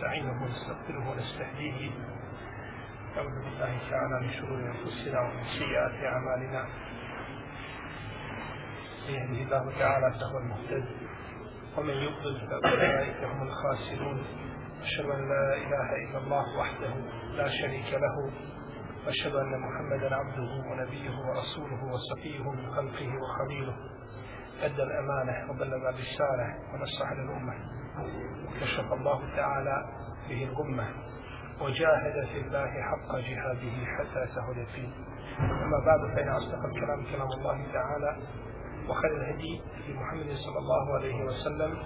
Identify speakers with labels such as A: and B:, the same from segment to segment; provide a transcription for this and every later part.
A: ونستعينه ونستغفره ونستهديه نعوذ بالله تعالى من شرور أنفسنا ومن سيئات أعمالنا. من يهده الله تعالى فهو المهتد ومن يضلل فأولئك هم الخاسرون. أشهد أن لا إله إلا الله وحده لا شريك له وأشهد أن محمدا عبده ونبيه ورسوله وصفيه من خلقه وخليله. أدى الأمانة وبلغ الرسالة ونصح للأمة. وكشف الله تعالى به الغمه وجاهد في الله حق جهاده حتى أتاه اليقين أما بعد فإن أصدق الكلام كلام الله تعالى وخير الهدي في محمد صلى الله عليه وسلم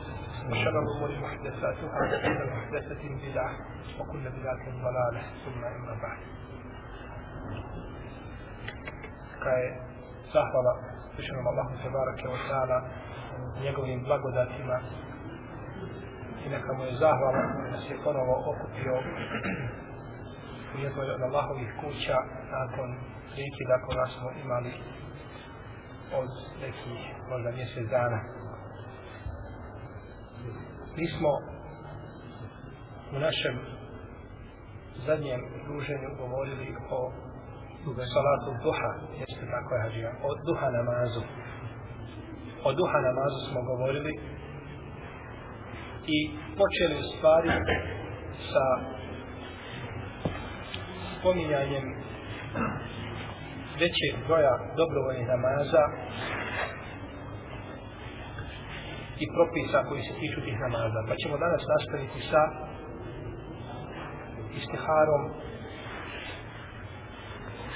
A: وشر الأمور محدثاتها وكل محدثة بدعة وكل بدعة ضلالة ثم أما بعد. كاي zahvala Allahu Tebarake wa ta'ala njegovim blagodatima i neka mu je zahvala da nas je ponovo okupio u jednoj od Allahovih kuća nakon prijeki da nas smo imali od nekih možda mjesec dana. Mi smo u našem zadnjem druženju govorili o salatu duha, jeste tako je hađija, o duha namazu. O duha namazu smo govorili i počeli u stvari sa spominjanjem većeg broja dobrovoljnih namaza i propisa koji se tiču tih namaza. Pa ćemo danas nastaviti sa istiharom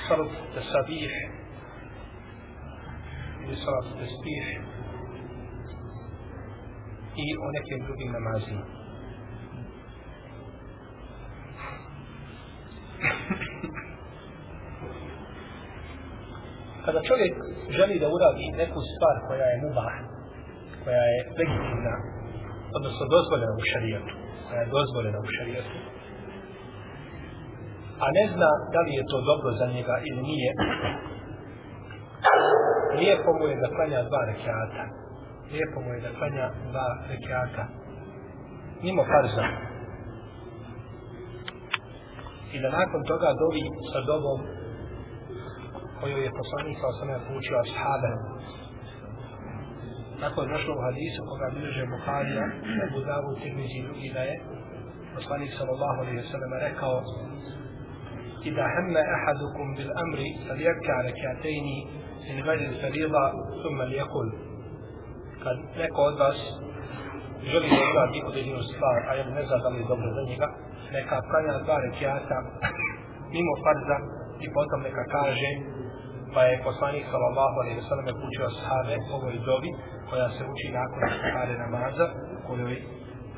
A: salat tasabih ili salat tasbih i o nekim drugim namazima. Kada čovjek želi da uradi neku stvar koja je mubah, koja je legitimna, odnosno dozvoljena u šarijetu, koja je dozvoljena u šarijetu, a ne zna da li je to dobro za njega ili nije, lijepo mu je da klanja dva rekiata, lijepo mu je da klanja dva rekiata mimo farza i da nakon toga dovi sa dobom koju je poslanik sa osame poučio ashabe tako je došlo u hadisu koga bilježe Bukharija Ebu Davu Tirmizi drugi da je poslanik sallallahu alaihi sallam rekao إذا هم أحدكم بالأمر فليركع ركعتين من غير الفريضة ثم ليقل kad neko od vas želi da uradi određenu stvar, a jedan ne zna da li je dobro za njega, neka pranja dva rekiata mimo farza i potom neka kaže pa je poslanik sallallahu alaihi sallam učio sahabe ovoj dobi koja se uči nakon stare namaza u kojoj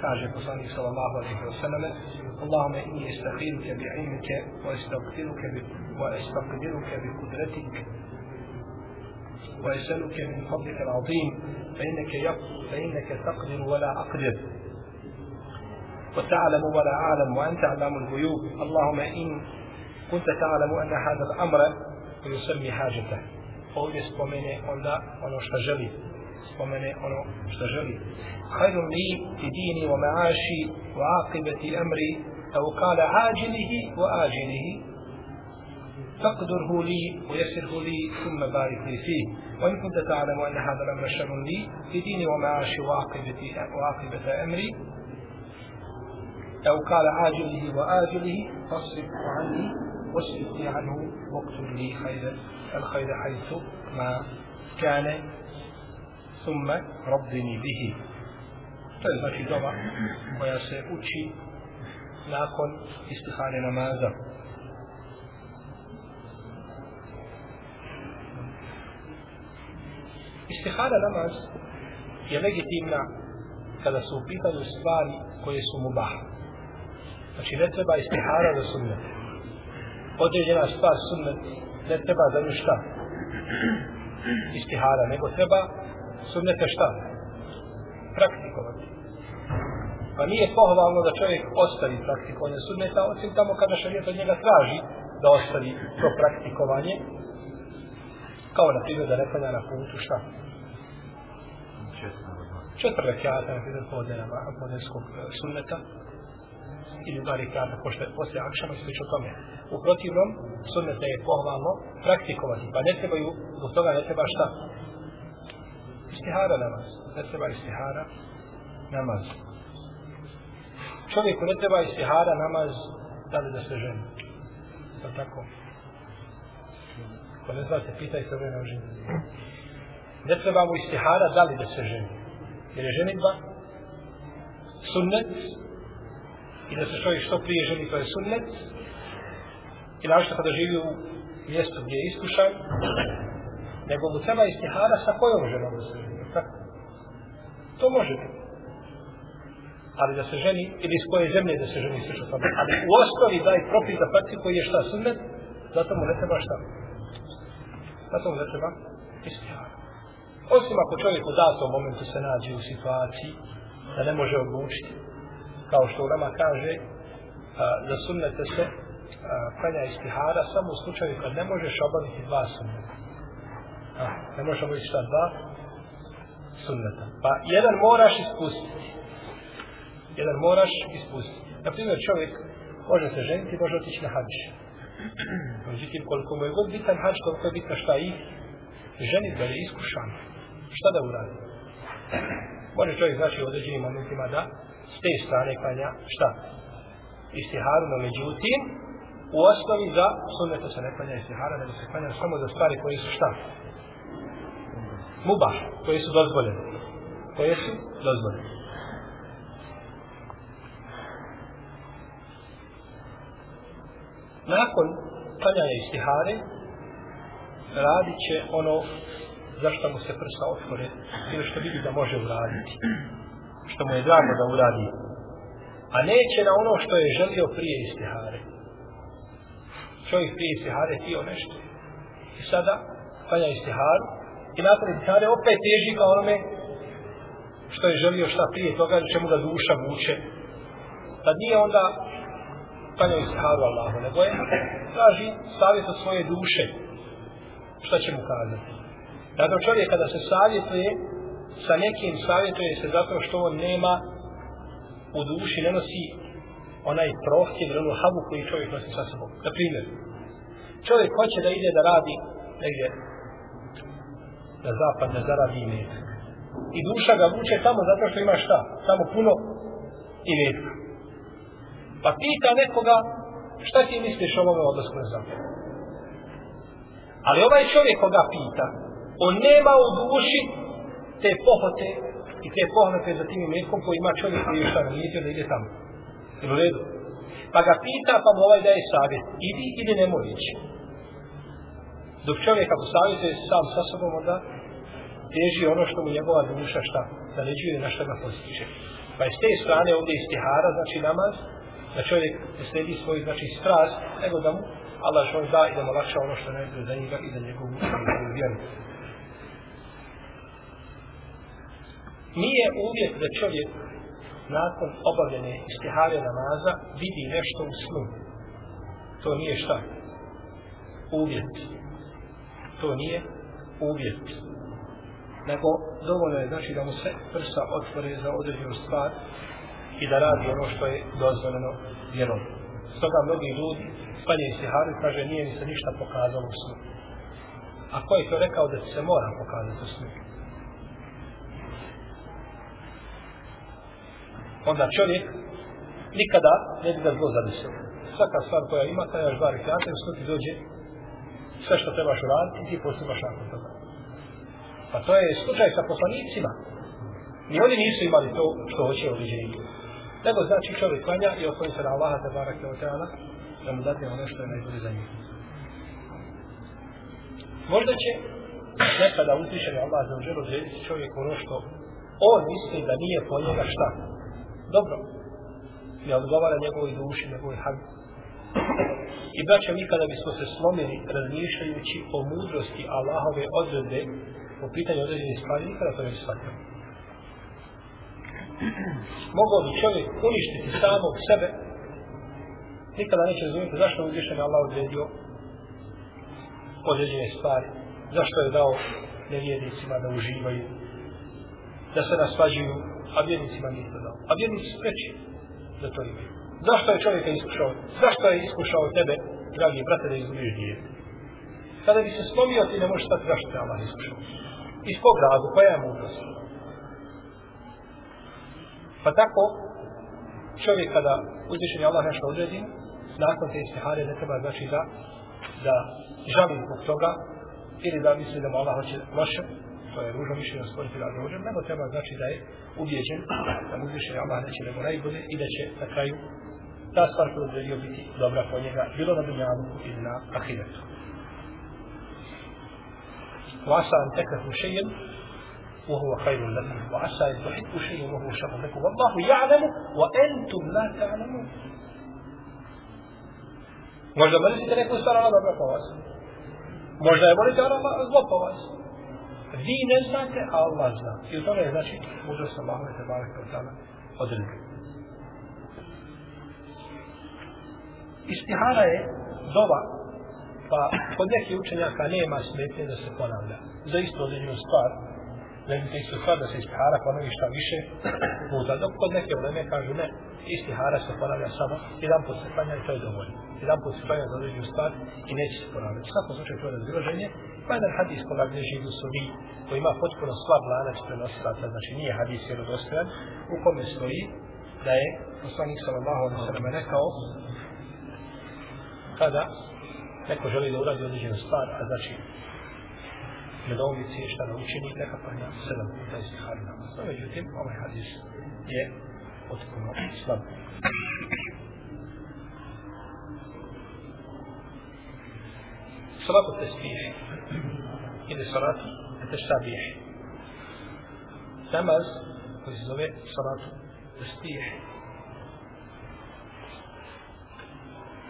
A: kaže poslanik sallallahu alaihi sallam Allahume inni istahiruke bi imike wa istakfiruke bi wa istakfiruke bi kudretik wa istakfiruke bi kudretik wa istakfiruke bi kudretik فإنك فإنك تقدر ولا أقدر. وتعلم ولا أعلم وأنت أعلم الغيوب. اللهم إن كنت تعلم أن هذا الأمر ويسمي حاجته. ovdje spomene onda ono što želi spomene خير لي في ديني ومعاشي وعاقبة أمري أو قال عاجله وآجله. تقدره لي ويسره لي ثم بارك لي فيه. وإن كنت تعلم أن هذا الأمر شر لي في ديني ومعاشي وعاقبة, أمري. أو قال عاجله وآجله فاصرف عني واصرفني عنه واقتل لي خير الخير حيث ما كان. ثم ربني به. To je znači doba koja istihane namaza. Istihara namaz je legitimna kada su u pitanju stvari koje su mubah. Znači ne treba istihara za sunnet. Određena stvar sunnet ne treba za nju šta? Istihara, nego treba sunnete šta? Praktikovati. Pa nije pohvalno da čovjek ostavi praktikovanje sunneta, osim tamo kada šarijet od njega traži da ostavi to praktikovanje, kao na primjer da ne klanja na putu šta? Četiri rekiata na primjer podne nama, podneskog sunneta. ili dva rekata pošto poslije akšama i slično tome. U protivnom, sunnete je pohvalno praktikovati, pa ne trebaju, zbog toga ne treba šta? Istihara namaz. Ne treba istihara namaz. Čovjeku ne treba istihara namaz da li da se ženi. To tako. Ko ne znate, pitaj se vremena o ženitbi. Ne treba mu istihara da li da se ženi. Jer je ženitba sunnet i da se čovjek što prije ženi, to je sunnet. I našto kada živi u mjestu gdje je iskušan, nego mu treba istihara sa kojom ženom da se ženi. Tako. To može biti. Ali da se ženi, ili iz koje zemlje da se ženi slično što. Ali u osnovi daj propis da praktikuje je šta sunnet, zato mu ne treba šta. Pa Zato mu ne treba istihara. Osim ako čovjek u datom momentu se nađe u situaciji da ne može odlučiti, kao što u kaže, a, da sunnete se a, klanja istihara samo u slučaju kad ne možeš obaviti dva sunneta. A, ne možeš obaviti šta dva sunneta. Pa jedan moraš ispustiti. Jedan moraš ispustiti. Naprimjer, čovjek može se ženiti, može otići na hađ. Međutim, koliko mu je god bitan hađ, koliko je bitno šta i ženit da je iskušan. Šta da uradi? Može čovjek znači u određenim momentima da s te strane klanja šta? Istiharu, no međutim, u osnovi za sunneto se ne klanja istihara, nego se klanja samo za stvari koje su šta? Mubah, koje su dozvoljene. Koje su dozvoljene. Nakon klanjanja istihare, radit će ono zašto mu se prsa otvore ili što vidi da može uraditi. Što mu je drago da uradi. A neće na ono što je želio prije istihare. Čovjek prije istihare tio nešto. I sada klanja istiharu i nakon istihare opet teži ka onome što je želio šta prije toga čemu ga duša vuče. Tad nije onda klanjaju istiharu Allahu nego je traži savjet od svoje duše šta će mu kazati Zato čovjek kada se savjetuje sa nekim savjetuje se zato što on nema u duši, ne nosi onaj prohtjev ili onu havu koji čovjek nosi sa sobom. Na primjer, čovjek hoće da ide da radi negdje na zapad, da zaradi imetak. I duša ga vuče tamo zato što ima šta? Samo puno imetka. Pa pita nekoga šta ti misliš o ovome odlasku na zapad? Ali ovaj čovjek koga pita, on nema u duši te pohote i te pohlepe za tim imetkom koji ima čovjek koji je šta na da ide tamo. Ili u redu? Pa ga pita, pa mu ovaj daje savjet. Idi ili nemoj ići. Dok čovjek ako savjetuje sam sa sobom, onda teži ono što mu njegova duša šta naređuje na šta ga postiče. Pa je s te strane ovdje istihara, znači namaz, da čovjek ne sledi svoj znači strast, nego da mu Allah što da i da mu lakša ono što najbolje za njega i za njegovu vjeru. nije uvijek da čovjek nakon obavljene istihare namaza vidi nešto u snu. To nije šta? Uvjet. To nije uvjet. Nego dovoljno je znači da mu se prsa otvore za određenu stvar i da radi ono što je dozvoljeno vjerom. Stoga mnogi ljudi spanje istiharu i kaže nije mi se ništa pokazalo u snu. A ko je to rekao da se mora pokazati u snu? onda čovjek nikada ne bi ga zlo zadesio. Svaka stvar koja ima, kada još dva rekata, u sluti dođe sve što trebaš uraditi i ti postupaš nakon toga. Pa to je slučaj sa poslanicima. Ni oni nisu imali to što hoće određenje. Nego znači čovjek klanja i otvori se na Allaha te barake o teana da mu dati ono što je najbolje za njih. Možda će nekada utišeni Allah za uđer odrediti čovjek ono što on misli da nije po njega šta dobro ne odgovara njegovoj duši, njegovoj habi. I braća, mi kada bismo se slomili razmišljajući o mudrosti Allahove odredbe po pitanju određenih stvari, nikada to ne bi shvatio. Mogao bi čovjek uništiti samog sebe, nikada neće razumjeti zašto uzvišen Allah odredio određene stvari, zašto je dao nevjednicima da uživaju, da se nasvađuju, a vjernicima nije to dao. A vjernici su preći da to imaju. Zašto je čovjek iskušao? Zašto je iskušao tebe, dragi brate, da izgubiš dijete? Kada bi se slomio, ti ne možeš stati zašto te Allah iskušao. Iz kog razloga? koja je mudrost? Pa tako, čovjek kada uzvišen je Allah nešto odredi, nakon te istihare ne treba znači da, da žali zbog toga, ili da misli da mu Allah hoće loše, to je ružno mišljenje stvoriti da dođe, nego treba znači da je ubijeđen da mu uzvišen je Allah neće nego najbolje i da će na kraju ta stvar koju odredio biti dobra po njega, bilo na dunjavu ili na ahiretu. Vasa an tekrahu šejen, وهو خير لكم وعسى أن تحبوا شيئا وهو شر لكم والله يعلم وأنتم لا تعلمون Možda mrzite neku stvar, Allah dobro po vas. Možda je volite, Allah zlo po vas. Vi ne znate, a Allah zna. I u tome je znači, mudrost Allahu te barek od tada odredio. Istihara je dova, pa kod nekih učenjaka nema smetnje da se ponavlja. Za isto određenu stvar, ne bi isto stvar da se istihara ponovi šta više puta. Dok kod neke vreme kažu ne, istihara se ponavlja samo jedan put se klanja i to je dovoljno. Jedan put se klanja za određenu stvar i neće se ponavljati. U svakom slučaju to je razilaženje. Pa jedan hadis koga bliži u sobi, koji ima potpuno slab lanac prenosilaca, znači nije hadis vjerodostojan, u kome stoji da je poslanik sallallahu alaihi sallam rekao kada neko želi da uradi određenu stvar, a znači nedoumici šta da učini, neka klanja sedam puta iz istihari namaz. No, međutim, ovaj hadis je potpuno slab. Salatu tesbih ili salatu tesabih. Namaz koji se zove salatu tesbih.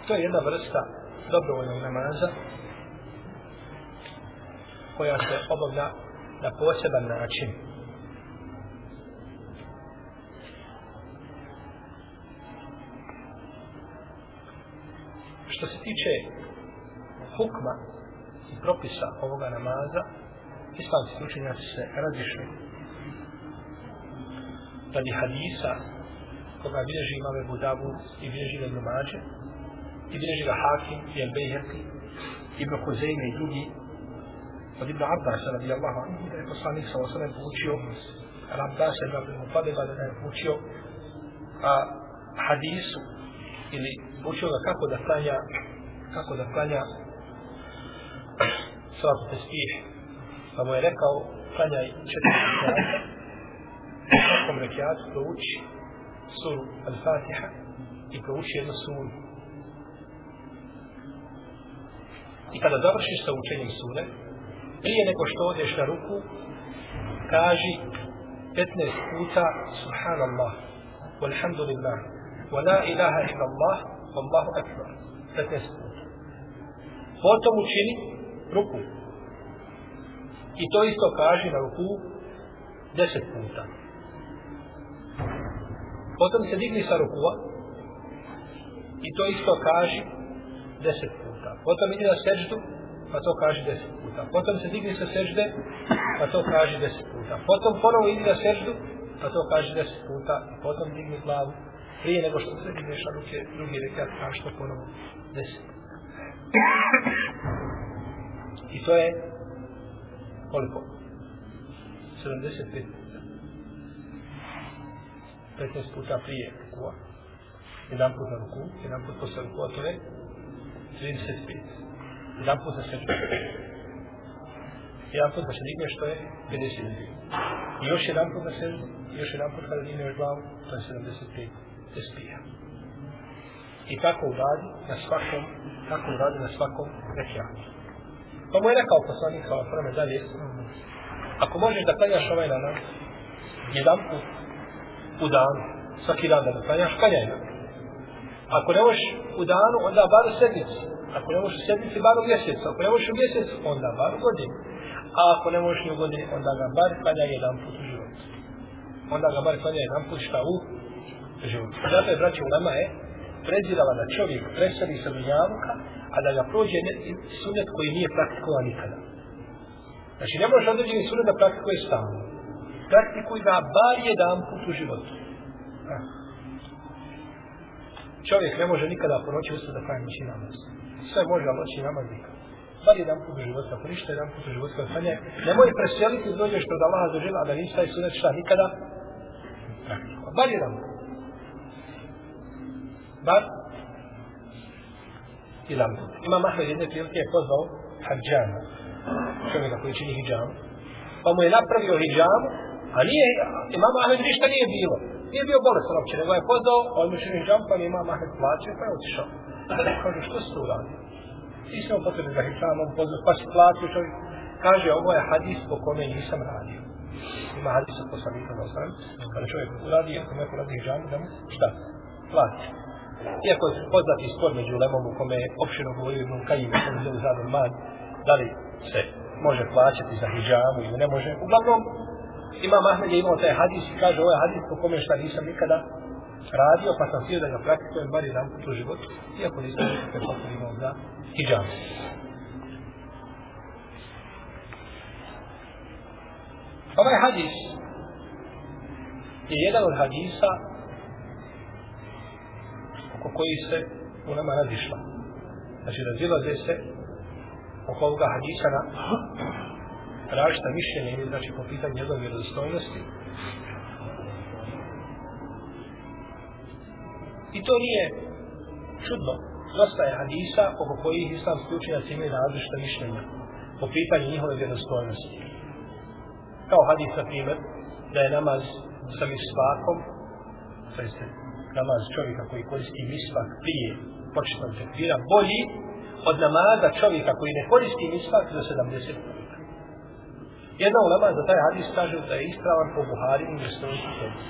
A: To je jedna vrsta dobrovoljnog namaza koja se obavlja na poseban način. Što se tiče hukma i propisa ovoga namaza, islamski učenjaci se razišli radi hadisa koga bilježi imame Budavu i bilježi ga Numađe i bilježi ga Hakim i Al-Bejherki Ibn Huzeyme i drugi od Ibn Abbas radijallahu anhu da je poslanik sa osanem poučio Al-Abbas ibn Abdul Mutaliba da je poučio a, hadisu ili učio ga kako da klanja kako da klanja salatu tesbih pa mu je rekao klanjaj četiri rekiata. U svakom rekiatu prouči suru Al-Fatiha i prouči jednu suru. I kada završiš sa učenjem sure prije nego što odeš na ruku kaži 15 puta subhanallah walhamdulillah wa la ilaha illa Allah wallahu akbar. 15 puta. Potom učini ruku. I to isto kaži na ruku 10 puta. Potom se digni sa rukua i to isto kaži 10 puta. Potom idi na seždu pa to kaži 10 puta puta. Potom se digni sa sežde, pa to kaži deset puta. Potom ponovo idi na seždu, pa to kaži deset puta. I Potom digni glavu. Prije nego što se digneš na ruke, drugi rekat kaži to ponovo deset. I to je koliko? 75 puta. 15 puta prije rukua. Jedan put na ruku, jedan put posle rukua, to je 35 jedan put na seždu. Pa jedan put da se digne što je 52. I još jedan put za seždu, još jedan put kada digneš glavu, to je 75 tespija. I tako uradi na svakom, tako uradi na svakom rekiatu. Pa mu je rekao poslanik, hvala prame dalje, ako možeš da klanjaš ovaj namaz, jedan put u danu, svaki dan da klanjaš, klanjaj nam. Ako ne možeš u danu, onda bar u sedmicu. Ako ne možeš u sedmici, bar u mjesecu. Ako ne možeš u mjesecu, onda bar u godinu. A ako ne možeš ni u godini, onda ga bar klanja jedan put u životu. Onda ga bar klanja jedan put šta u životu. Zato je, braći, ulema je prezirala da čovjek preseli sa dunjavuka, a da ga prođe sunet koji nije praktikovan nikada. Znači, ne možeš određeni sunet da praktikuje stalno. Praktikuj ga bar jedan put u životu. čovjek ne može nikada po noći ustati da pravi noći namaz. Sve može, ali noći namaz nikada. Bar jedan put u životu, ako ništa jedan put u životu, kada klanja, nemoj preseliti da dođeš pred Allaha za žela, a da nisi taj sunet šta nikada. Bar jedan put. Bar jedan put. Imam Ahmed jedne prilike je pozvao hađana, čovjeka koji čini hijjam, pa mu je napravio hijjam, a nije, imam Ahmed ništa nije bilo. Nije bio bolestan uopće, nego je pozvao, on mu čini hijjam, pa nije imam Ahmed plaćao, pa je otišao. Kaže, što se to uradio? Nisam potrebno za hijjamu, on pa si platio čovjek. Kaže, ovo je hadis po kome nisam radio. Ima hadis od poslanika na osram, kada čovjek uradi, ako neko radi hijjamu, da mu, šta? Plati. Iako je poznati spor među lemom u kome je opšteno govorio Ibn Kajim, u je zove Man, da li se može plaćati za hijjamu ili ne može. Uglavnom, Imam Ahmed je imao taj hadis i kaže, ovo je hadis po kome šta nisam nikada radio, pa sam htio da ga praktikujem bar jedan put u životu, iako nisam se potpuno imao za hijab. Ovaj hadis je jedan od hadisa oko koji se u nama razišla. Znači, razilaze se oko ovoga hadisa na različita mišljenja ili znači po pitanju njegove vjerozostojnosti. I to nije čudno. Dosta je hadisa oko kojih islamski učenjaci imaju različite mišljenja po pitanju njihove vjerozostojnosti. Kao hadis, na primjer, da je namaz sa misvakom, to jeste namaz čovjeka koji koristi misvak prije početnog tekvira, bolji od namaza čovjeka koji ne koristi misvak za 70 minuta. Jedna ulema za taj hadis kaže da je ispravan po Buhari i Muslimu. hadis.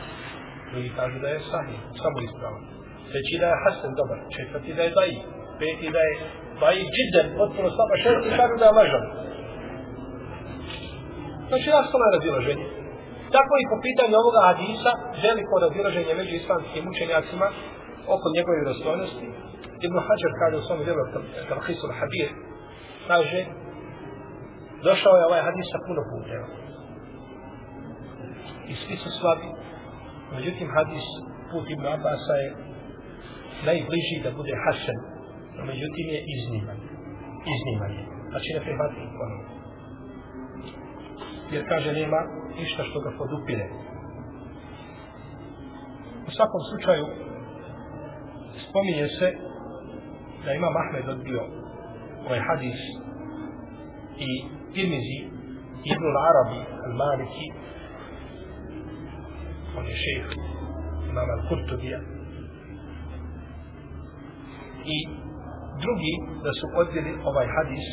A: Drugi kažu da je sahih, samo ispravan. Treći da je Hasan dobar, četvrti da je daji, peti da je daji džiden, potpuno slaba, šesti kažu da je lažan. Znači, nastalo je razilaženje. Tako i po pitanju ovoga hadisa, veliko razilaženje među islamskim učenjacima oko njegove dostojnosti. Ibn Hajar kaže u svom djelu Tarhisul Habir, kaže, došao je ovaj hadis sa puno puteva. I svi su slabi. Međutim, hadis put Ibn Abasa je najbliži da bude hasen. No, međutim, je izniman. Izniman je. Znači, ne prihvati ponovno. Jer kaže, nema ništa što ga podupire. U svakom slučaju, spominje se da ima Mahmed odbio ovaj hadis i Tirmizi, Ibn al-Arabi, al-Maliki, on je šejh imam al-Kurtubija, i drugi da su odbili ovaj hadis,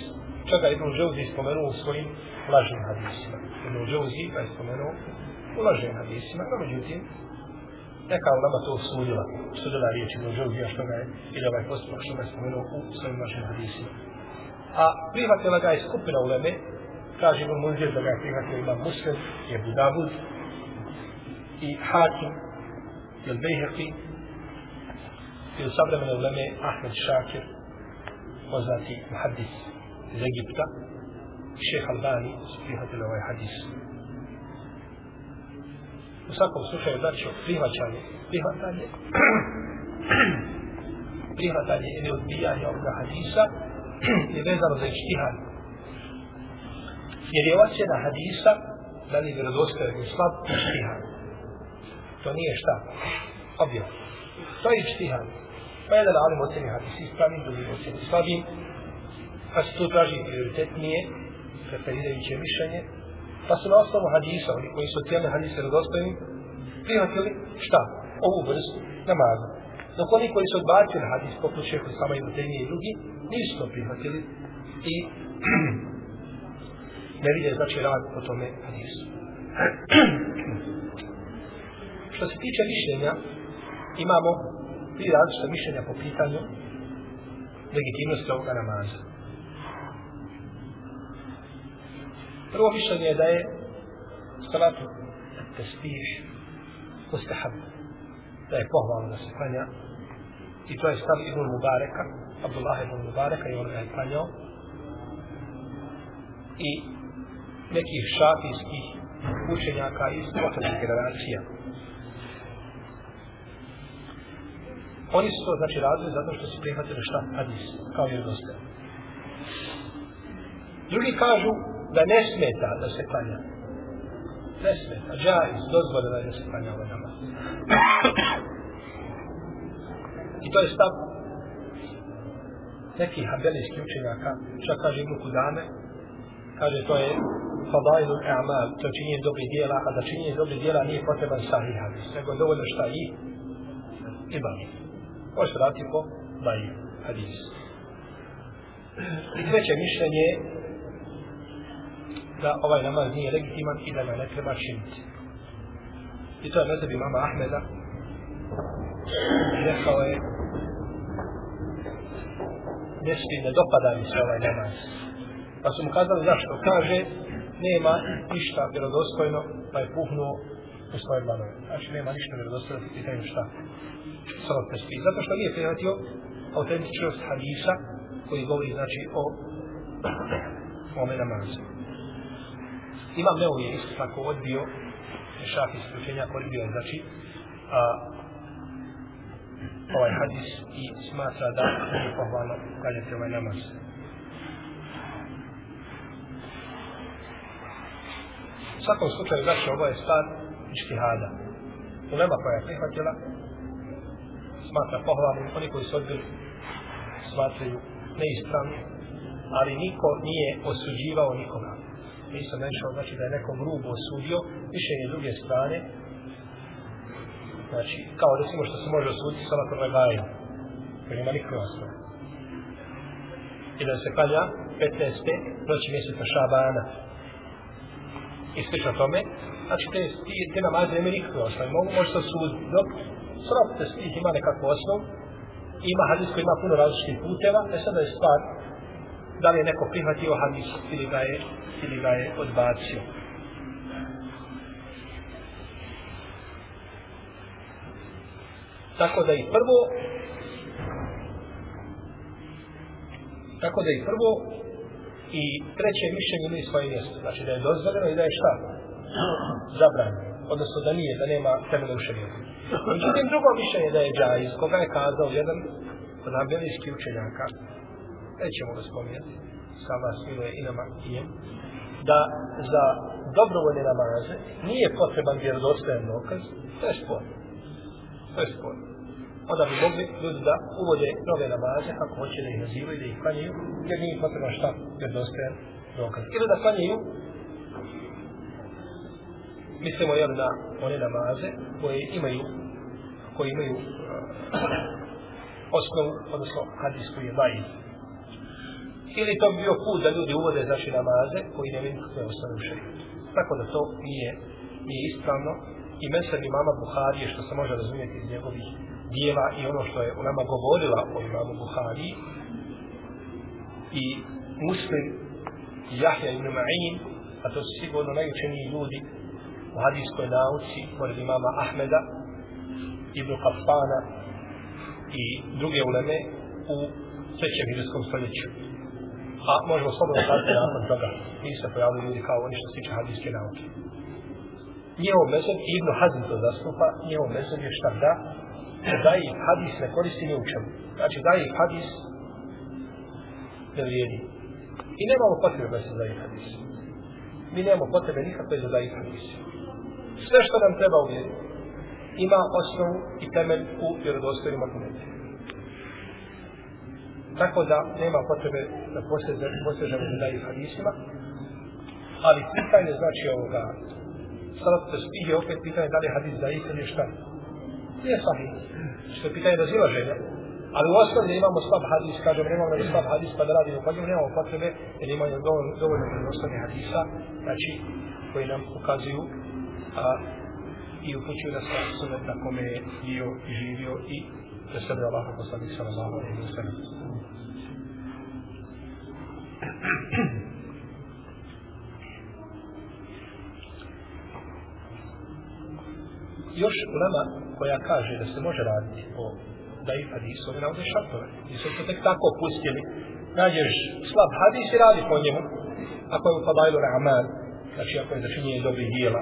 A: čega Ibn Džavzi spomenuo u svojim lažnim hadisima. Ibn Džavzi ga je spomenuo u lažnim hadisima, no međutim, neka u nama to sudila, sudila riječ Ibn Džavzija što ga je, ili ovaj postupak što ga je spomenuo u svojim lažnim hadisima a prihvatila ga je skupina uleme, kaže Ibn Munzir da ga je prihvatila imam Muslim, je Budavud i Hakim, i Bejheqi, i u savremene uleme Ahmed Šakir, poznati muhaddis iz Egipta, šeha Albani su prihvatili ovaj hadis. U svakom slučaju, znači, prihvaćanje, prihvatanje, prihvatanje ili odbijanje ovoga hadisa, je vezano za ištihad. Jer je ocjena hadisa da li je vjerodostojan i slab ištihad. To nije šta? Objav. To je ištihad. Pa jedan alim ocjeni hadisi ispravim, drugi ocjeni slabim. Pa se tu traži prioritetnije, preferirajuće mišljenje. Pa su na osnovu hadisa, oni koji su cijeli hadise vjerodostojni, prihvatili šta? Ovu vrstu namaza. Dok oni koji su odbacili hadis, poput šehu sama i Mutenije i drugi, nisu to prihvatili i ne vidje znači rad po tome hadisu. Što se tiče mišljenja, imamo tri različita mišljenja po pitanju legitimnosti ovoga namaza. Prvo mišljenje je da je salatu tespih mustahab, da je pohvalno da se klanja i to je stav Ibn Mubareka, Abdullah ibn Mubareka i on ga je klanjao. I nekih šafijskih učenjaka iz potrebnih generacija. Oni su to znači radili zato što su prihvatili šta? Hadis, kao vjerodostojan. Drugi kažu da ne smeta da se klanja. Ne smeta. Džajz, dozvoljeno je da se klanja ovaj namaz. I to je stav nekih habelijskih učenjaka, čak kaže Ibn Kudame, kaže to je fadailu amal, to činjenje dobrih dijela, a da činjenje dobrih dijela nije potreban sahih hadis, nego je dovoljno šta i i. Može se dati po baj hadis. I treće mišljenje je da ovaj namaz nije legitiman i da ga ne treba činiti. I to je mezebi mama Ahmeda. I rekao je ne svi, ne dopada mi se ovaj namaz. Pa su mu kazali zašto? Kaže, nema ništa vjerodostojno, pa je puhnuo u svoje dlanove. Znači, nema ništa vjerodostojno, po pitanju šta? Salat tespi. Zato što nije prihvatio autentičnost hadisa koji govori, znači, o ome namazu. Imam Neu je isto tako odbio šafi isključenja odbio je, znači, a, ovaj hadis i smatra da nije pohvalno kaljati ovaj namaz. U svakom slučaju, znači, ovo je stvar ištihada. Ulema koja je prihvatila, smatra pohvalnim, oni koji su odbili, smatraju neispravni, ali niko nije osuđivao nikoga. Nisam nešao, znači da je neko grubo osudio, više je druge strane, Znači, kao recimo što se može osuditi sa lakom legajom, koji nema nikakve osnove. I da se kalja 15. noći mjeseca Šabana. I slično tome, znači te, ti, te namaze nema nikakve osnove. Mogu, može se osuditi. Dok srop te stih ima nekakvu osnovu, ima hadis koji ima puno različitih puteva, e sada je stvar da li je neko prihvatio hadis ili ga je, ili ga je odbacio. Tako da i prvo tako da i prvo i treće mišljenje imaju svoje mjesto. Znači da je dozvoljeno i da je šta? Zabranjeno. Odnosno da nije, da nema temelja u šarijetu. Međutim, drugo mišljenje da je džajiz, koga je kazao jedan od ambelijskih učenjaka, nećemo ga spominjati, sama smiluje i nama i jem, da za dobrovoljne namaze nije potreban vjerodostojan dokaz, to je sporno. To je sporno. Onda bi mogli ljudi da uvode nove namaze, kako hoće da ih nazivaju, da ih klanjaju, jer nije potreban šta vjerodostojan dokaz. Ili da klanjaju, mislimo jel na one namaze koje imaju, koji imaju uh, osnovu, odnosno hadis koji je vajiv. Ili to bi bio put da ljudi uvode znači namaze koji ne vidim kakve osnovu u šarijetu. Tako da to nije, nije ispravno i mesel imama Buharije što se može razumjeti iz njegovih dijela i ono što je u nama govorila o imamu Buhariji i muslim Jahja ibn Ma'in a to su sigurno najučeniji ljudi u hadijskoj nauci pored imama Ahmeda ibn Kafana i druge uleme u trećem hiljskom stoljeću. A možemo slobodno kazati nakon toga. Nisu se pojavili ljudi kao oni što se tiče hadijske nauke njihov mezeb, Ibn Hazm to zastupa, njihov mezeb je šta da, da ih hadis ne koristi ni u čemu. Znači da ih hadis ne vrijedi. I nemamo potrebe da se da ih hadis. Mi nemamo potrebe nikakve za da ih hadis. Sve što nam treba uvjeriti, ima osnovu i temelj u vjerodostojnim argumentima. Tako da nema potrebe da posežemo za da ih hadisima, ali pitanje znači ovoga salat tasbih je opet pitanje da li je hadis zaif ili šta. Nije sahih. Što je pitanje razilaženja. Ali u osnovi imamo slab hadis, kažem, nemamo da slab hadis pa da radimo po njemu, nemamo potrebe, jer imamo dovoljno, dovoljno osnovnih hadisa, znači, koji nam ukazuju a, i upućuju da se sunet na kome je bio i živio i da sebe Allah poslanik sallallahu alaihi wa sallam. još ulema koja kaže da se može raditi po i hadisu, oni navode šartove. I su to tek tako pustili. Nađeš slab hadis i radi po njemu. Ako je u fadailu ra'aman, znači ako je začinjenje dobrih dijela.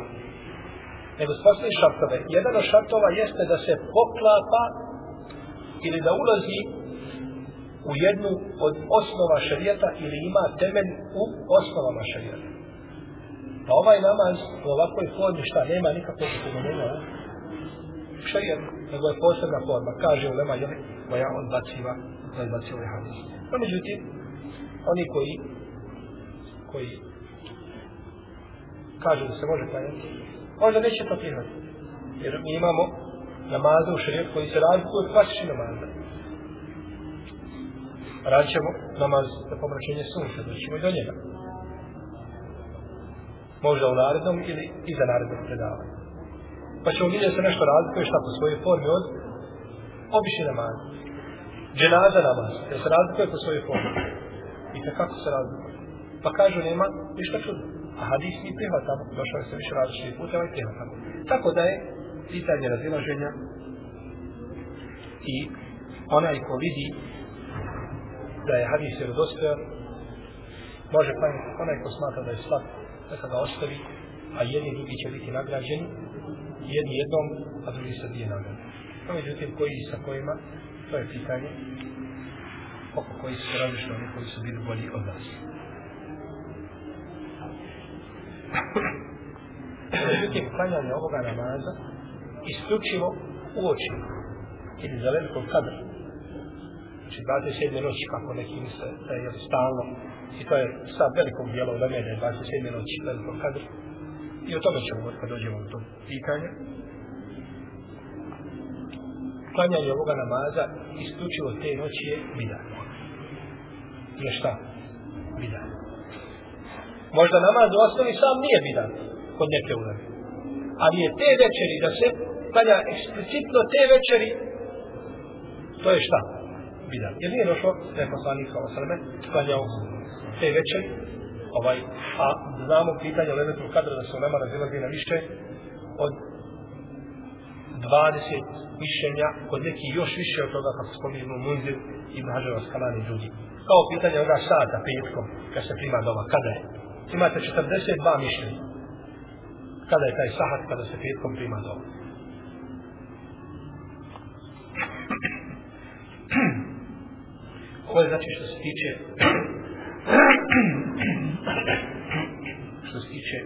A: Nego spostali šartove. Jedan od šartova jeste da se poklapa ili da ulazi u jednu od osnova šarijeta ili ima temelj u osnovama šarijeta. Pa ovaj namaz u ovakvoj formi šta nema nikakvog upomenja šarijet, nego je posebna forma. Kaže ulema, lema, jeli, koja odbaciva, odbaciva ovaj hadis. No, međutim, oni koji koji kažu da se može klanjati, onda neće to prihvatiti. Jer mi imamo namaze u šarijetu koji se razlikuju od klasični namaza. Radit ćemo namaz za pomračenje sunca, da ćemo i do njega. Možda u narednom ili iza narednog predavanja. Pa ćemo vidjeti da se nešto razlikuje šta po svojoj formi od obični namaz. Dženaza namaz, jer se razlikuje po svojoj formi. I kako se razlikuje. Pa kažu nema ništa čudno. A hadis mi prihvatamo, došao je se više različitih puteva i prihvatamo. Tako da je pitanje razilaženja i onaj ko vidi da je hadis vjerodostojan, može klanjati onaj ko smatra da je slab, neka ga ostavi, a jedni drugi će biti nagrađeni, jedni jednom, a drugi sa dvije nagrade. No, međutim, koji sa kojima, to je pitanje oko koji su različni oni koji su bili bolji od nas. Međutim, klanjanje ovoga namaza isključivo u oči ili za velikog kadra. Znači, 27. noći, kako neki misle, da je stalno, i to je sad velikog dijela u Lemene, 27. noći, velikog kadra. I o tome ćemo kad dođemo do tog pitanja. Klanjanje ovoga namaza isključivo te noći je bidan. Je šta? Bidan. Možda namaz u osnovi sam nije bidan kod neke uleme. Ali je te večeri da se klanja eksplicitno te večeri to je šta? Bidan. Jer nije došlo da je poslanik sa osrme klanjao te večeri ovaj, a znamo pitanje o levetru kadra da se u nema razilazi na više od 20 mišljenja, kod neki još više od toga kako spominu Munzir i Mahađeva Skalani ljudi. drugi. Kao pitanje ovoga sata petkom, kad se prima doma, kada je? Imate 42 mišljenja. Kada je taj sahat kada se petkom prima doma? Ovo je znači što se tiče što se tiče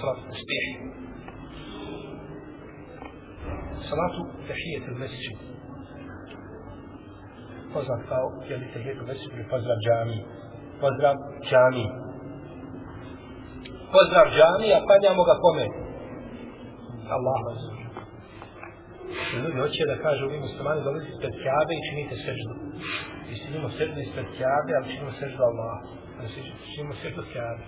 A: salatu uspjeh. Salatu tehijet il mesečin. Poznat kao, jel, li tehijet il mesečin, pozdrav džami. Pozdrav džami. Pozdrav džami, a panjamo ga kome? Allahu vas. Ljudi hoće da kažu, vi muslimani dolazi ispred Kjabe i činite seždu i činimo srdu ispred Kjabe, ali činimo seždu Allah. Ali činimo seždu Kjabe.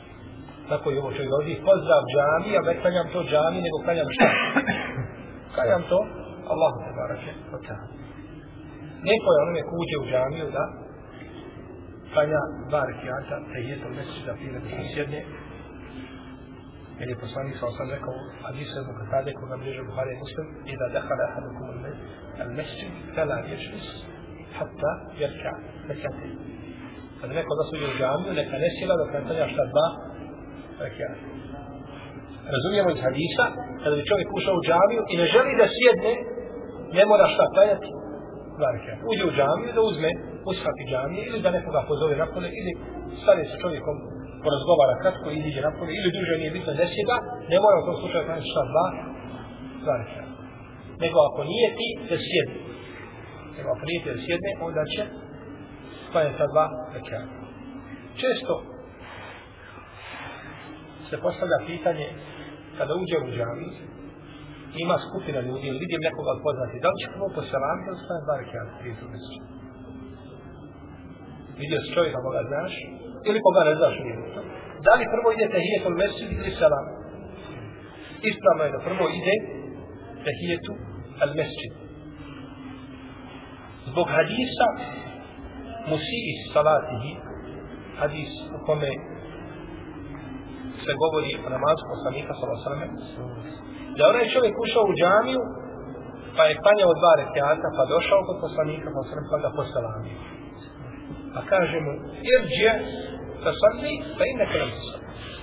A: Tako je ovo čovjek dolazi, pozdrav džami, a ne klanjam to džami, nego klanjam šta? klanjam to, Allahu te barake, od. Neko je onome ko uđe u džamiju da klanja dva rekiata, te je to da prije da se sjedne, jer je poslanik sa osam rekao, hadisu vi Katade koga bliže Buhari je muslim, i da dehala ahadukum al-mesjid, fela ješlis, hatta jerka rekate. Kad neko da suđe u džamiju, neka ne sjela dok ne klanja šta dva rekate. Razumijemo iz hadisa, kada bi čovjek ušao u džamiju i ne želi da sjedne, ne mora šta klanjati dva rekate. Uđe u džamiju da uzme ushati džamije ili da nekoga pozove napole ili stane sa čovjekom porazgovara kratko i iziđe napolje, ili duže nije bitno ne sjeda, ne mora u tom slučaju klanjati šta dva, dva rekate. Nego ako nije ti, da sjedne nego ako nije ti da sjedne, onda će klanjati ta dva rekiata. Često se postavlja pitanje kada uđe u džami, ima skupina ljudi ili vidim nekoga poznati, da li će prvo poselamiti ili stane dva rekiata prije tu? Vidio si čovjeka pa koga znaš ili koga ne znaš nije. Da li prvo ide tehijetu mjesecu ili selam? Ispravno je da prvo ide tehijetu al mjesecu zbog hadisa musii salatihi hadis u kome se govori o namazu poslanika sallallahu da onaj čovjek ušao u džamiju pa je panjao dva rekiata pa došao kod poslanika sallallahu pa ga posalamio pa kaže mu irđe sa salli pa i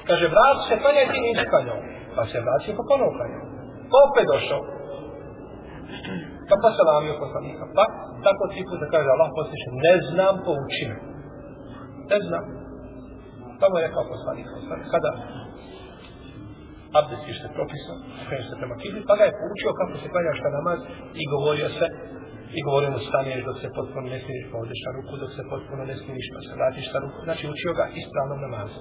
A: kaže vrat se panjaj ti nisi panjao pa se vratio pa ponovo panjao pa opet došao Pa pa salamio poslanika. Pa tako tri puta kaže Allah posliše, ne znam po učinu. Ne znam. Pa je rekao poslanik. Kada abdestiš je što je propisan, krenuo se prema kibli, pa ga je poučio kako se klanja šta namaz i govorio se i govorio mu staneš dok se potpuno ne smiriš, pa odeš na ruku dok se potpuno ne smiriš, pa se vratiš na ruku. Znači učio ga ispravnom namazu.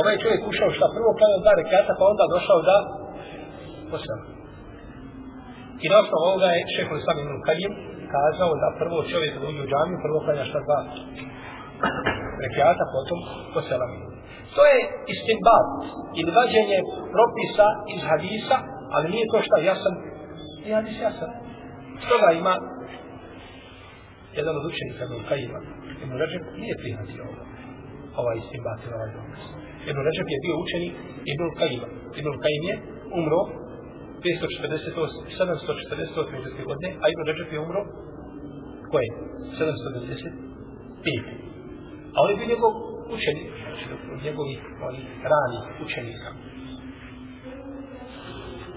A: Ovaj čovjek ušao šta prvo klanio dva rekata, pa onda došao da posela. I na osnovu ovoga je šehol sam imam kajim kazao da prvo čovjek da uđe u džamiju, prvo klanja šta dva rekata, potom posela. To je istimbat ili vađenje propisa iz hadisa, ali nije to šta jasan. I hadis jasan. Stoga ima jedan od učenika Ibn Kajima, Ibn Ređep nije prihvatio ovo, ovaj istimbat ili ovaj dokaz. Ibn Ređep je bio učenik Ibn Kajima. Ibn Kajim je umro 548, 748. godine, a Ibn Ređep je umro koje? 795. A on je bio njegov učenik, znači od njegovih onih ranih učenika.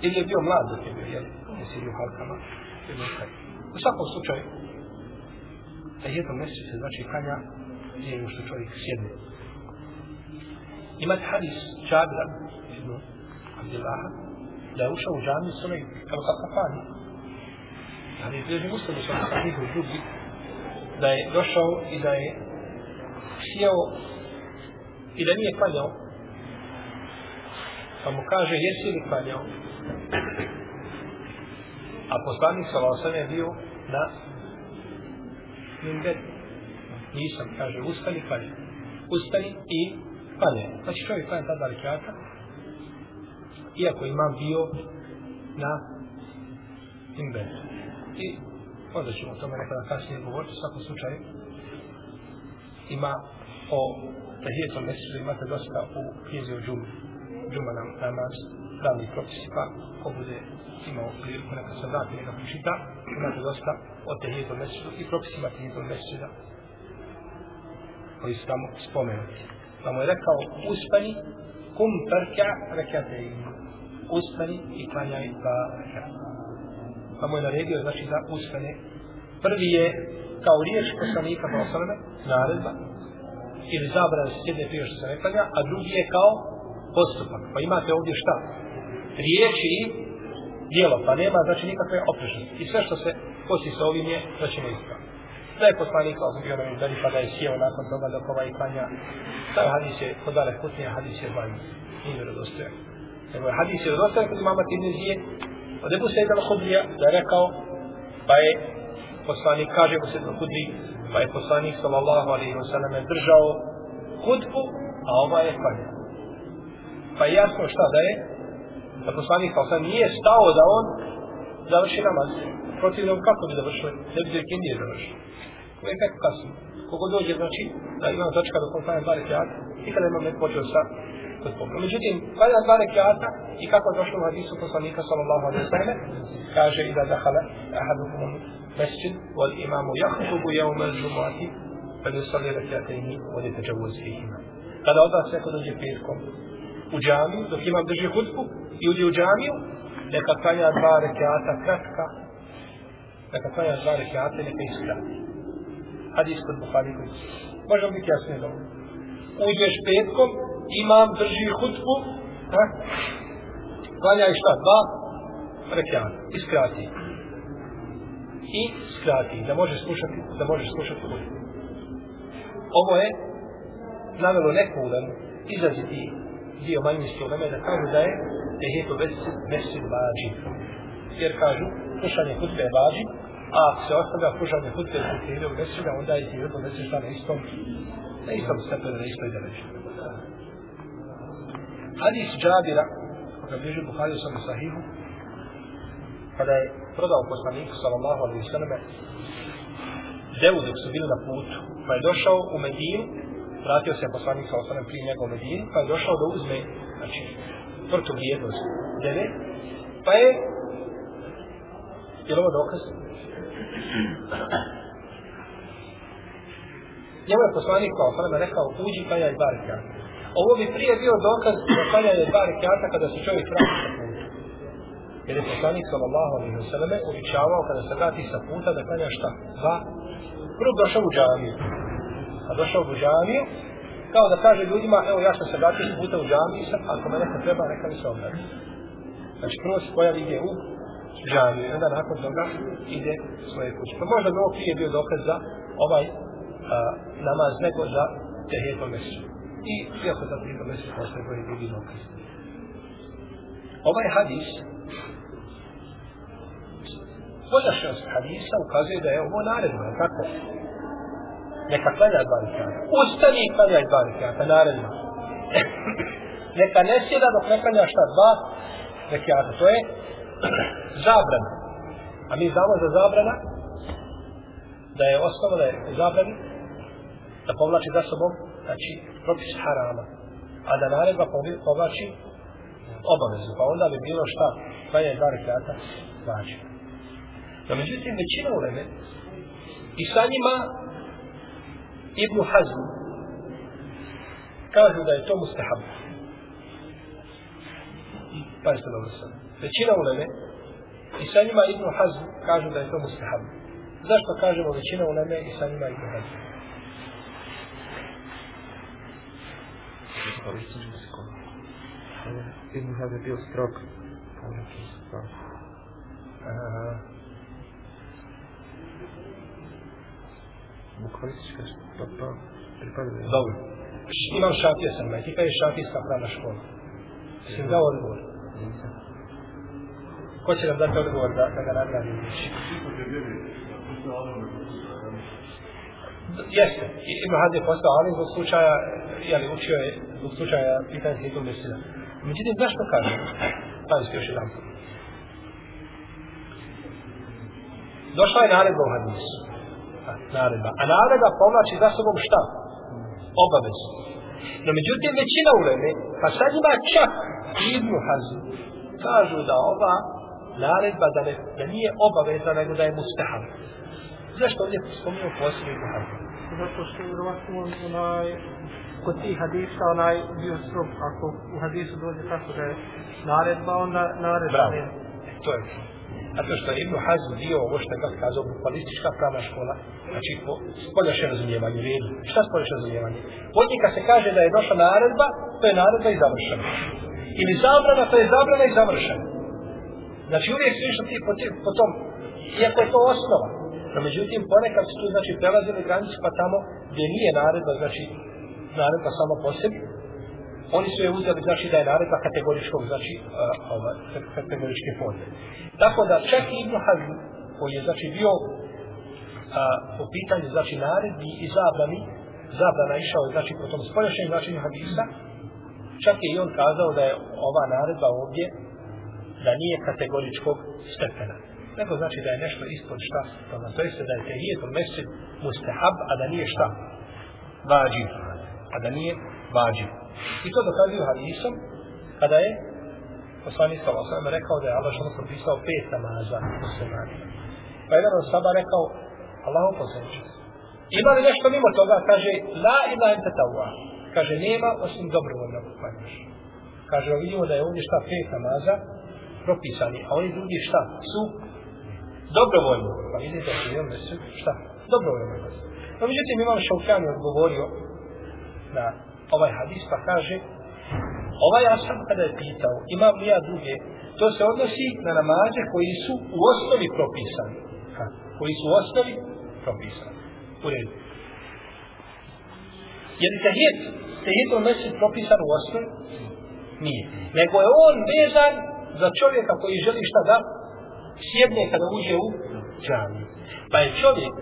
A: Ili je bio mlad dok je bio, jel? Jesi u halkama, U svakom slučaju, na jednom mjestu se znači kanja gdje je što čovjek sjedne. Imate hadis Čabira ibn Abdillaha da je ušao u džami s onaj kao kakafani. Ali je bilo muslimo sa sahihu drugi da je došao i da je sjeo i da nije klanjao. Pa mu kaže, jesi li klanjao? A poslanik sa Laosam je bio na minber. Nisam, kaže, ustani, klanjao. Ustani i klanjao. Znači čovjek klanja tada rekiata, iako imam bio na minber. I onda ćemo o tome nekada kasnije govoriti, u svakom slučaju ima o tahijetom mesiru imate dosta u knjizi o džumu. Džuma nam namaz, pravni propis, pa ko bude imao priliku neka se vrati neka pročita, imate dosta o tahijetom mesiru i propisima tahijetom mesira koji su tamo spomenuti. Pa mu je rekao, uspani, kum perka rekate im. Uspani i klanjaj dva rekata. Pa mu je naredio, znači da uspane. Prvi je kao riješ poslanika pa osaleme, naredba, ili zabrana se sjedne prije što se ne klanja, a drugi je kao postupak. Pa imate ovdje šta? Riječi i dijelo, pa nema znači nikakve oprešnosti. I sve što se kosi sa ovim je, da ćemo ispraviti. Da je poslanik kao bio nam vidi, pa da je sjeo nakon toga dok ovaj klanja. Taj hadis je kod dale Kutnija, hadis je vanj. Nije vjerodostojan. Nego je hadis je vjerodostojan kod imama Tirmizije. Od Ebu Sejda al-Hudrija da je rekao, pa je poslanik, kaže Ebu Sejda al-Hudri, pa je poslanik sallallahu alaihi wa sallam držao hudbu, a ova je klanja. Pa je jasno šta da je, da poslanik kao sam nije stao da on završi namaz. Protivno, kako bi završio? Ne bi zekin nije završio. To je kako kasno. Kogod dođe, znači, da imam začka do kontanja dva rekiata, nikada imam ne počeo sa kutbom. Međutim, kada dva rekiata i kako je došlo u hadisu poslanika, sallallahu alaihi sallam, kaže i da zahala, ahadu mesjid, wal imamu jahutubu jaume džumati, pa ne sali rekiata imi, vodite džavuz fihima. Kada od vas neko dođe petkom, u džamiju, dok imam drži hudbu i uđe u džamiju, neka klanja dva rekiata kratka, neka klanja dva rekiata neka iskrati. Hadis kod Bukhari koji Možemo biti jasni da uđeš petkom, imam drži hudbu, ha? klanjaj šta? Dva rekiata, iskrati i skrati, da može slušati, da može slušati hudbu. Ovo je navelo neku ulemu, izraziti dio manjinske uleme, da kažu da je tehetu mesid vađi. Jer kažu, slušanje hutbe je vađi, a ako se ostavlja slušanje hutbe u tehetu mesida, onda je tehetu šta na istom, na istom stepenu, na istoj deleži. Hadis Džabira, koga bliži Buhari sam u sahihu, kada je prodao poslaniku sallallahu alaihi sallam devu dok su bili na putu pa je došao u Medinu vratio se poslanik sa osanem prije njega u Medinu pa je došao da uzme znači tvrtu vrijednost deve pa je je li ovo dokaz? Njemu je poslanik kao sallam rekao uđi pa ja i bar Ovo bi prije bio dokaz da kanja je dva rekiata kada se čovjek vrati sa puta. Jer je poslanik sallallahu alaihi wa sallam uvičavao kada se vrati sa puta da kanja šta? Dva. Prvo došao u džamiju. A došao u džamiju, kao da kaže ljudima, evo ja sam se vratio puta u džamiju, sam, ako me neko treba, neka mi se obrati. Znači prvo se pojavi gdje u džamiju, i onda nakon toga ide svoje kuće. Pa možda bi ovo prije bio dokaz za ovaj a, namaz, nego za tehijeto mesu. I iako za tehijeto mesu postoje koji drugi dokaz. Ovaj hadis, podašnost hadisa ukazuje da je ovo naredno, tako? Neka klanja dva rekata. Ustani i klanjaj dva rekata, naredno. Neka ne sjeda dok ne klanja šta dva rekata. To je zabrana. A mi znamo za zabrana da je osnovna zabrani da povlači za sobom znači propis harama. A da naredba povlači obavezu. Pa onda bi bilo šta klanja dva rekata znači. No međutim, većina uleme i sa njima Ibn Hazm kažu da je to mustahab. Pazite dobro sam. Većina uleme i sa njima Ibn Hazm kažu da je to mustahab. Zašto kažemo većina uleme i sa njima Ibn Hazm?
B: Ibn Hazm je bio strok.
A: Aha.
B: Bukharistička pa, pa, pripada.
A: Dobro. Imam šafija sam, ti kažeš šafijska pravna škola. Si mi dao odgovor?
B: Nisam.
A: Ko će nam dati odgovor da, da ga nagradi? Jeste. I Ibn Hazm je postao alim zbog slučaja, jeli, učio je zbog slučaja pitanja Hitul Mesina. Međutim, zašto kaže? Pazite još jedan put. Došla je naredba u hadisu. Naredba. A naredba povlači za sobom šta? Obavezu. No međutim, većina uleme, pa sad ima čak Ibn Hazm, kažu da ova naredba da, ne, da nije obaveza, nego da je mustahab. Zašto ovdje spominio posebno Ibn Hazm?
C: Zato što je vjerovatno onaj, kod tih hadisa onaj bio strop, ako u hadisu dođe tako da je naredba, onda naredba
A: Bravo.
C: ne.
A: To je. Zato što je Ibn Hazm bio ovo što je kako kazao bukvalistička pravna škola, znači po spoljašnje razumijevanje, redu. Šta spoljašnje razumijevanje? Od njih se kaže da je došla naredba, to je naredba i završena. Ili zabrana, to je zabrana i završena. Znači uvijek su išli ti po, po tom, iako je to osnova. No međutim, ponekad su tu znači prelazili granicu pa tamo gdje nije naredba, znači naredba samo po sebi, oni su je uzeli, znači da je naredba kategoričkog, znači uh, ova, kategoričke forme. Tako da čak i Ibn Hazm, koji je znači bio a, po pitanju znači naredbi i zabrani, zabrana išao znači po tom spoljašnjem značenju hadisa, čak je i on kazao da je ova naredba ovdje da nije kategoričkog stepena. Nego znači da je nešto ispod šta, tamo, to jeste da je tehijetul mesid mustahab, a da nije šta? Vađiv. A da nije vađiv. I to dokazuju hadisom kada je poslanik sa osam rekao da je Allah što propisao pet namaza muslimanima. Pa jedan od saba rekao Allahu poslaniče. Ima li nešto mimo toga? Kaže la ila ente tawa. Kaže nema osim dobrovoljnog klanjaš. Kaže vidimo da je ovdje šta pet namaza propisani, a oni drugi šta su dobrovoljno. Pa vidite da je on šta dobrovoljno. No međutim imam Šaukjan odgovorio na ovaj hadis pa kaže ovaj asab kada je pitao imam li ja druge to se odnosi na namaze koji su u osnovi propisani. Ha, koji su u osnovi propisani. U redu. Jer hit, tehijet? Tehijet on mesi propisan u osnovi? Nije. Nego je on vezan za čovjeka koji želi šta da sjedne kada uđe u džamiju. Pa je čovjek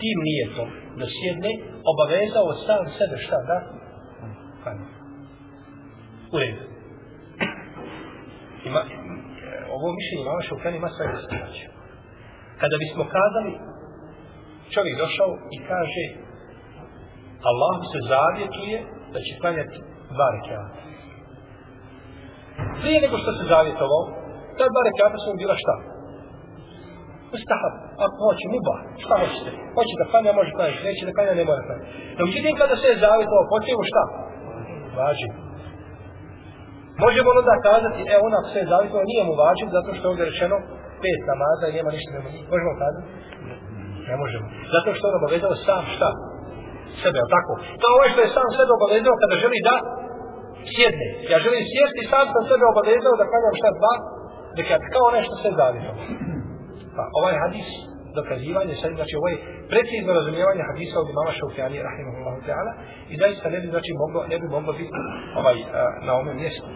A: tim nijetom da sjedne, obavezao sam sebe šta da? Klanja. U redu. Ima, ovo mišljenje imamo što u krenu ima sve istraće. Kada bismo kazali, čovjek došao i kaže Allah se zavjetuje da će klanjati dva rekiata. Prije nego što se zavjetovao, ta dva rekiata su mu bila šta? mustahab, ako hoće, muba, šta hoćete? Hoće da klanja, može klanjati, neće da klanja, ne mora klanjati. No, međutim, kada se je hoće počeo šta? Važi. Možemo onda kazati, e, ona sve je zavitovao, nije mu vađiv, zato što je ovdje rečeno pet namaza i nema ništa nema ništa. Možemo kazati? Ne možemo. Zato što on obavezao sam šta? Sebe, ali tako? To je ovo što je sam sebe obavezao kada želi da sjedne. Ja želim sjesti, sam sam sebe obavezao da klanjam šta dva, dekad, kao nešto se zavisao. Pa ovaj hadis, dokazivanje, sad, znači ovo je precizno razumijevanje hadisa od imama Šaufjani, rahimahullahu ta'ala, i zaista ne bi, znači, moglo, ne bi moglo biti ovaj, a, na ovom mjestu.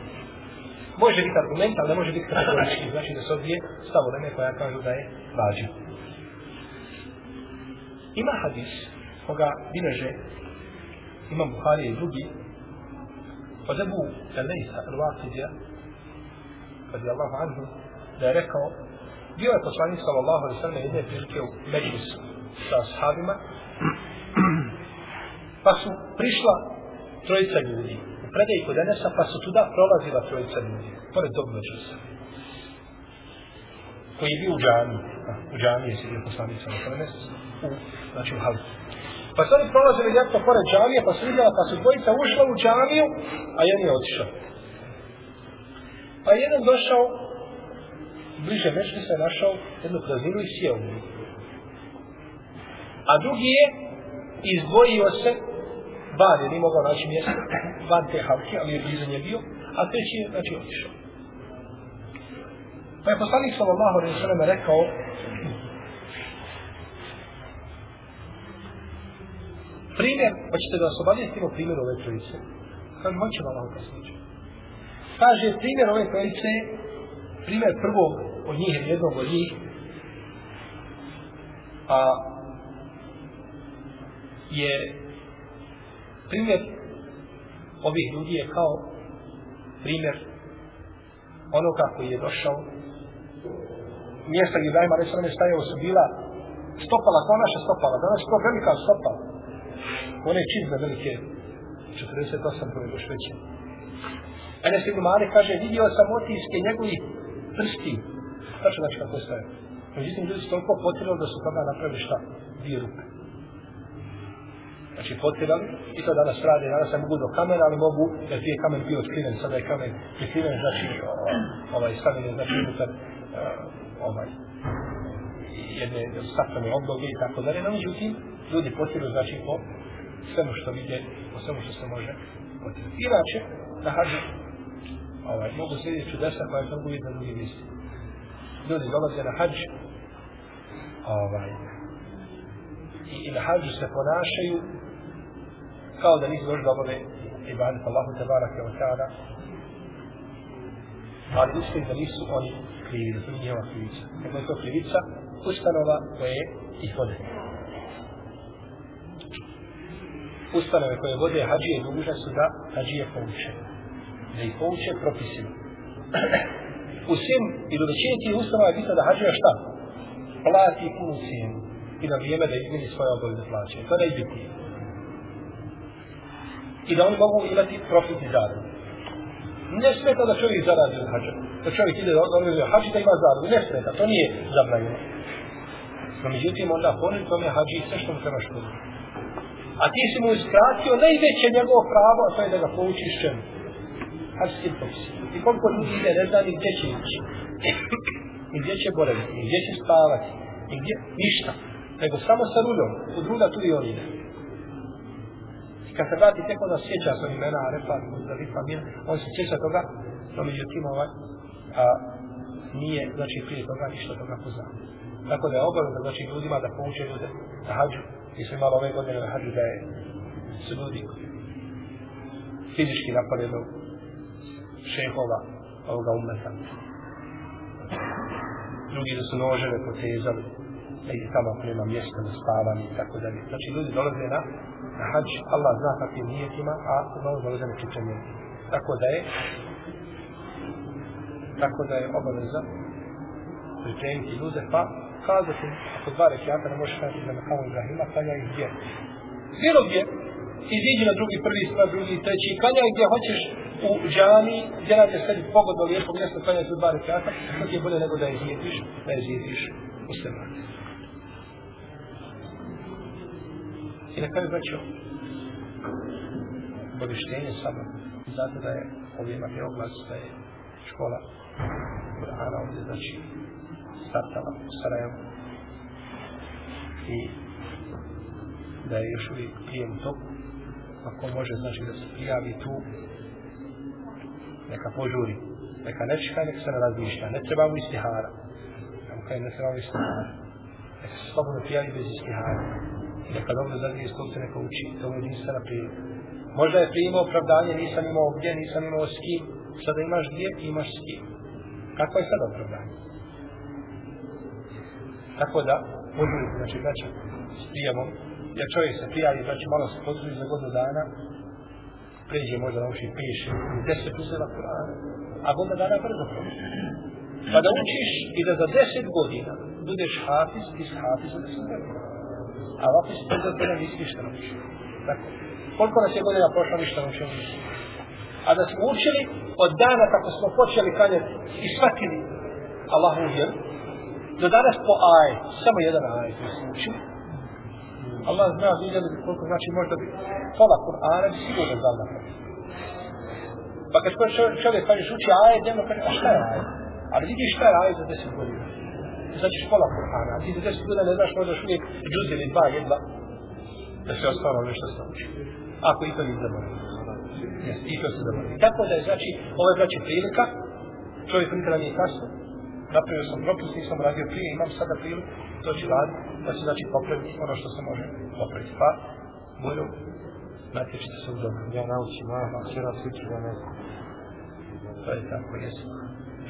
A: Može biti argument, ali ne može biti kategorički, znači da se odbije stavu leme koja kažu da je vađiv. Ima hadis, koga bileže imam Buhari i drugi, od Ebu Elejsa, Al-Waqidija, radi Allahu anhu, da je rekao, bio je poslanik sallallahu alaihi sallam jedne prilike u Međlisu sa ashabima, pa su prišla trojica ljudi u predaj kod Enesa, pa su tuda prolazila trojica ljudi, pored tog Međusa, koji je bio u džami, u džami je sedio poslanik sallallahu alaihi sallam, u, znači u halu. Pa su oni prolazili ljepo pored džamije, pa su vidjela, pa su dvojica ušla u džamiju, a jedan je otišao. Pa je jedan došao, bliže mešli se našao jednu prazninu i sjeo u. A drugi je izdvojio se, van jer nije mogao naći mjesto, van te halke, ali je blizu nje bio, a treći je, znači, otišao. Pa je poslanik sallallahu alaihi sallam rekao, primjer, hoćete da vas obavijestimo primjer ove trojice? Kad hoćemo malo kasnije. Kaže, primjer ove trojice, primjer prvog od njih ili jednog od njih, a je primjer ovih ljudi je kao primjer onoga koji je došao mjesta gdje Ibrahima Resalame stajao su bila stopala, kao naša stopala, danas je to velika stopala. One čizme velike, 48 koje još veće. Enes ibn Malik kaže, vidio sam otiske njegovih prsti. Tačno znači kako stoje. Međutim, ljudi su toliko potirali da su toga napravili šta? Dvije ruke. Znači, potirali, i to danas rade, danas ne mogu do kamena, ali mogu, jer prije kamen bio otkriven, sada je kamen prikriven, znači, ovaj, stavljen je, znači, unutar, e, ovaj, jedne sakrane obloge i tako dalje, no međutim, ljudi potiru, znači, po svemu što vide, po svemu što se može potirati. Inače, na hađu, ovaj, mogu se čudesa koja je mogu vidjeti na drugim mjestima. Ljudi dolaze na hađ, ovaj, i, i na hađu se ponašaju kao da nisu došli da obave ibadet Allahu te barake wa ta'ala, ali mislim da nisu oni krivi, da su njihova krivica. Nego je to krivica ustanova koje ih vode. Ustanove koje vode hađije dužne su da hađije pouče. Da ih pouče propisima. U svim i do većini tih ustanova je bitno da hađija šta? Plati punu cijenu i na vrijeme da izmini svoje obaveze plaće. To je najbitnije. I da oni mogu imati profit i zaradu. Ne smeta da čovjek zaradi od hađa. Da čovjek ide da organizuje hađi da ima zaradu. Ne smeta, to nije zabranjeno. No međutim, onda poned tome hađi sve što mu trebaš ponuditi. A ti si mu iskratio najveće njegovo pravo, a to je da ga poučiš čemu. Hađskim propisima. I koliko ljudi ide, ne zna ni gdje će ići. I gdje će boraviti, i gdje će spavati, i gdje, ništa. Nego samo sa ruljom, u druga tu i on ide. I kad se vrati, tek onda sjeća sa imena, Arefat, Muzdalifa, Mir, on se sjeća toga, no međutim ovaj, a, nije, znači, prije toga ništa toga poznao. Tako da je obavezno, znači, ljudima da pouče ljude na hađu. Mi smo imali ove godine na hađu da je su ljudi fizički napadeno šehova ovoga umeta. Drugi da su noževe potezali, da ih tamo ako nema mjesta na spavanje i tako dalje. Znači ljudi dolaze na, na hađ, Allah zna kakvim nijetima, a uglavnom dolaze na čičanje. Tako da je tako da je obaveza pripremiti ljude, pa kazati, ako dva rekiata ne možeš kazati za Mekamu Ibrahima, kanja ih gdje. Bilo gdje, iziđi na drugi, prvi, sva, drugi, treći, kanja ih gdje hoćeš u džami, gdje nam je sebi pogodno lijepo mjesto, kanja ih dva rekata, to je bolje nego da je zjetiš, da je zjetiš u sebe. I na kraju vraćao obavještenje samo, zato da je ovdje imate oglas da je škola Kur'ana ovdje znači startala u Sarajevu. I da je još uvijek prijem toku. Ako može znači da se prijavi tu neka požuri neka ne čeka neka se ne razmišlja ne treba mu istihara. Kaj ne treba mu istihara. Neka se slobodno prijavi bez istihara. I neka dobro zadnje stolce neka uči to je jedinstvena prilika možda je primao opravdanje nisam imao gdje nisam imao s kim. Sada imaš gdje imaš s kim. Kako je sada opravdanje? Tako da požuri, znači braća s prijavom. Jer čovjek se prijavi, znači malo se potrudi za godinu dana, pređe možda nauči piše, deset uzela Kur'ana, a godina dana brzo prođe. Pa da učiš i da za deset godina budeš hafiz, iz hafiza da za deset. A ovako si za godina nisi ništa naučio. Dakle, Koliko nas je godina prošla ništa naučio nisi. A da smo učili od dana kako smo počeli kanjati i shvatili Allahu vjeru, do danas po aj, samo jedan aj koji smo učili, Allah zna vidjeli bi koliko znači možda bi pola Kur'ana bi sigurno znao na Pa kad čovjek kažeš pa uči ajet, nema kaže, a šta je ajet? Ali vidiš šta je ajet za deset godina. Znači pola Kur'ana, a ti za deset godina ne znaš možda još uvijek džuz ili dva jedva da se ostalo nešto se uči. Ako i to nije zaboravio. Yes, i to se zaboravio. Tako da je znači, ovo je znači prilika, čovjek nikada nije kasno, napravio sam propust, nisam radio prije, imam sada priliku, to ću raditi, da se znači popravi ono što se može popraviti. Pa, moju, natječite se u dobro.
B: Ja naučim, moja včera sviču da ne znam.
A: To je tako, jesu.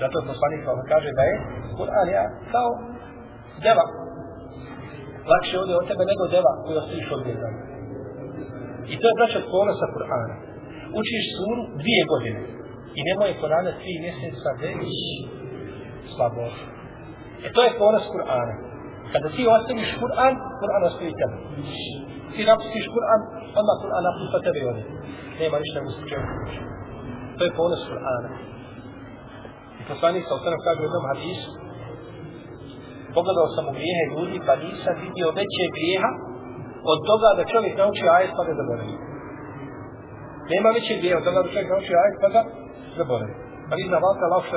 A: Zato poslanik vam kaže da je Kur'an ja kao deva. Lakše ovdje od tebe nego deva koji ostaviš od njega. I to je braćat ponosa Kur'ana. Učiš suru dvije godine. I nemoj Kur'ana tri mjeseca već slabost. E to je ponos Kur'ana. Kada ti ostaviš Kur'an, Kur'an ostavi tebe. Ti napustiš Kur'an, odmah Kur'an napusta tebe i ode. Nema ništa u čemu. To je ponos Kur'ana. I poslanik sa osanem kaže u jednom hadisu, pogledao sam u grijehe ljudi, pa nisam vidio veće grijeha od toga da čovjek nauči ajet pa ga zaboravi. Nema veće grijeha od toga da čovjek nauči ajet pa ga zaboravi. Pa vi znavate, lakše